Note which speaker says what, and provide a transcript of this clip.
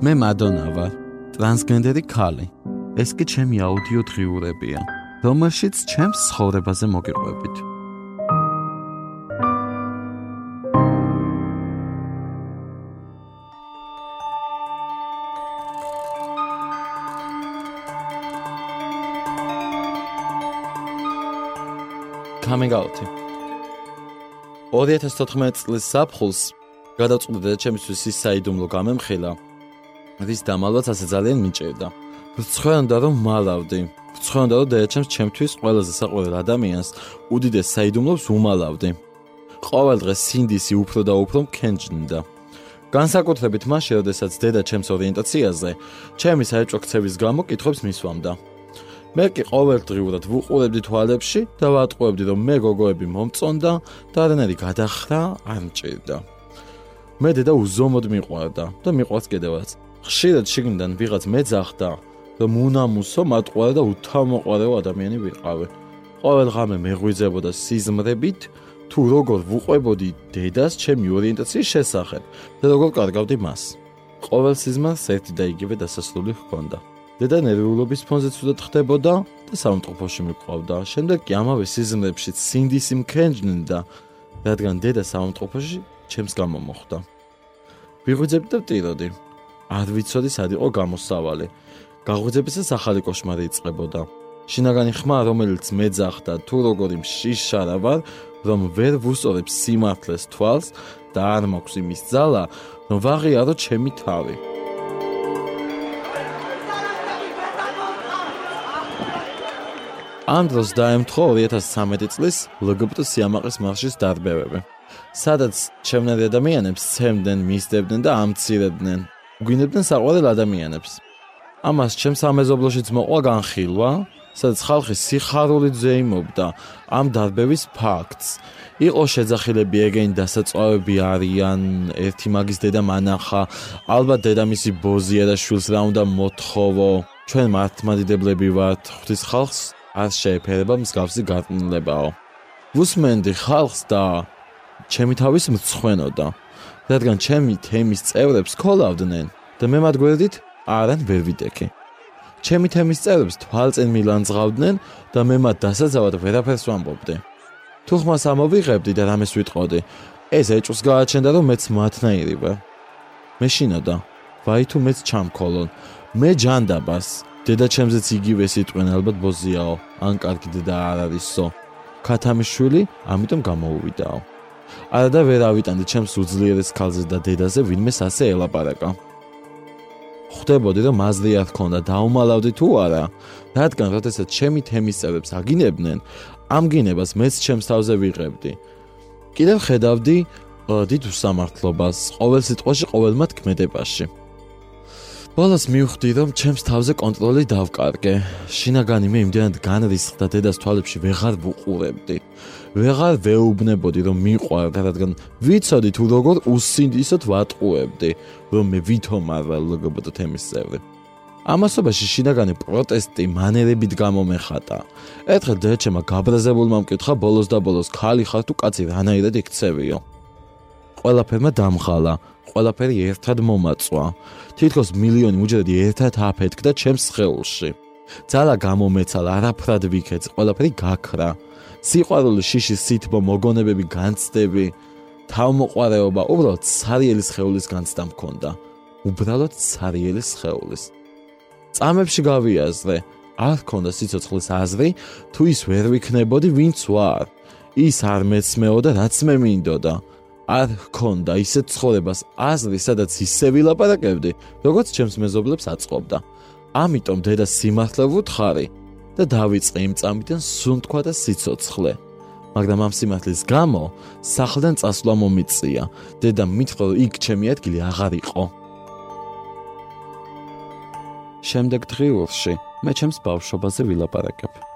Speaker 1: მე მადონა ვარ, ტრანსგენდერი ქალი. ეს კი ჩემი აუდიო დღიურებია, რომელშიც ჩემს ცხოვრებაზე მოგიყვებით. coming out. 2014 წლის საფხულს გადაწყვეტა ჩემთვის ის საიდუმლო გამემხილა, რის დამალვაც ასე ძალიან მიჭირდა. ვცხოვრობდა რომ მალავდი. ვცხოვრობდა რომ დაეჩემს ჩემთვის ყველაზე საყვარელ ადამიანს უდიდეს საიდუმლოს უმალავდი. ყოველ დღეს სინდისი უფრო და უფრო მქენჯნდა. განსაკუთრებით მაშინ, როდესაც დედა ჩემს ორიენტაციაზე, ჩემი საერთო ქცევის გამო კითხვებს მისვამდა. მე კი ყოველდღიურად ვუყურებდი თვალებში და ვატყუებდი რომ მე გოგოები მომწონდა და რანერი გადახრა არ მჭირდა. მე დედა უზომოდ მიყვარდა და მიყვარს კიდევაც. ხშირად შიგნიდან ვიღაც მეძახდა, რომ უნამუსო მატყუარა და უთამოყარეო ადამიანი ვიყავე. ყოველ ღამე მეღვიძებოდა სიზმრებით, თუ როგორ ვუყვებოდი დედას ჩემი ორიენტაციის შესახებ და როგორ კარგავდი მას. ყოველ სიზმარს ერთი და იგივე დასასრული ჰქონდა. დედა ნერვიულობის ფონზე ცუდად ხდებოდა და სამწუხაროში მიყვავდა. შემდეგ კი ამავე სიზმრებში სინდისი მქენჯნდა, რადგან დედა სამწუხაროში ჩემს გამო მოხდა. ვიღვიძებდი და ვტიროდი. არ ვიცოდი სად იყო გამოსავალი. გაღვიძებისას ახალი кошმარი იწყებოდა. შინაგანი ხმა, რომელიც მეძახდა თუ როგორი მშიშარა ვარ, რომ ვერ ვუსწორებ სიმართლეს თვალს და არ მაქვს იმის ძალა, რომ ვაღიარო ჩემი თავი. ამ დროს დაემთხვა 2013 წლის ლგბტ სიამაყის მარშის დარბევები, სადაც ჩემნად ადამიანებს სცემდნენ, მისდებდნენ და ამცირებდნენ. გვინებდნენ საყვარელ ადამიანებს. ამას ჩემს ამეზობლოშიც მოყვა განხილვა, სადაც ხალხი სიხარულით ზეიმობდა ამ დარბევის ფაქტს. იყო შეძახილები ეგენი დასაწვავები არიან, ერთი მაგის დედა მანახა, ალბათ დედამისი ბოზია და შვილს რა უნდა მოთხოვო. ჩვენ მართლმადიდებლები ვართ, ღვთის ხალხს არ შეეფერება მსგავსი გარყვნილებაო. ვუსმენდი ხალხს და ჩემი თავის მწხვენოდა, რადგან ჩემი თემის წევრებს ქოლავდნენ და მე მათ გვერდით არან ვერ ვიტეკე. ჩემი თემის წევრებს თვალწინ მილანძღავდნენ და მე მათ დასაძავად ვერაფერს ვამბობდი. თუ ხმას ამოვიღებდი და რამეს ვიტყოდი, ეს ეჭვს გააჩენდა რომ მეც მათნაირი ვარ. მე შინოდა, ვაი თუ მეც ჩამქოლონ, მე ჯანდაბას დედა ჩემზეც იგივე სიტყვენ ალბათ ბოზიაო, ან კარგი დედა არ არისო. ქათამიშვილი, ამიტომ გამოუვიდაო. არა და ვერ ავიტანდი ჩემს უძლიერეს ქალზე და დედაზე, ვინმე ასე ელაპარაკა. ხვდებოდი რომ მაზრი არ ქონდა, დაუმალავდი თუ არა, რადგან როდესაც ჩემი თემის წევრებს აგინებდნენ, ამ გინებას მეც ჩემს თავზე ვიღებდი. კიდევ ხედავდი დიდ უსამართლობას ყოველ სიტყვაში, ყოველ მათ ქმედებაში. ბოლოს მივხვდი რომ ჩემს თავზე კონტროლი დავკარგე. შინაგანი მე იმდენად განრისხდა დედას თვალებში ვეღარ ვუყურებდი. ვეღარ ვეუბნებოდი რომ მიყვარდა, რადგან ვიცოდი თუ როგორ უსინდისოდ ვატყუებდი, რომ მე ვითომ არ ვარ ლგბტ თემის წევრი. ამასობაში შინაგანი პროტესტი მანერებით გამომეხატა. ერთხელ დედაჩემა გაბრაზებულმა მკითხა ბოლოს და ბოლოს ხალი ხარ თუ კაცი რანაირად იქცევიო. ყველაფერმა დამხალა, ყველაფერი ერთად მომაწვა. თითქოს მილიონი უჯრედი ერთად აფეთქდა ჩემს სხეულში. ძალა გამომეცალა, არაფრად ვიქეც, ყველაფერი გაქრა. სიყვარული, შიში, სითბო, მოგონებები, განცდები, თავმოყარეობა, უბრალოდ ცარიელის ხეულის განცდა მქონდა. უბრალოდ ცარიელის ხეულის. წამებში გავიაზრე, არ ქონდა სიცოცხლის აზრი, თუ ის ვერ ვიქნებოდი, ვინც ვარ. ის არ მეცმეოდა, რაც მე მინდოდა. არ ქონდა ისეთ ცხოვრებას აზრი, სადაც ისე ვილაპარაკებდი, როგორც ჩემს მეზობლებს აწყობდა. ამიტომ დედა სიმართლე ვუთხარი და დავიწყე იმ წამიდან სუნთქვა და სიцоცხლე. მაგრამ ამ სიმართლის გამო სახლიდან წასვლა მომიწია. დედა მითხრა, რომ იქ ჩემი ადგილი აღარ იყო. შემდეგ დღიურში მე ჩემს ბავშვობაზე ვილაპარაკებ.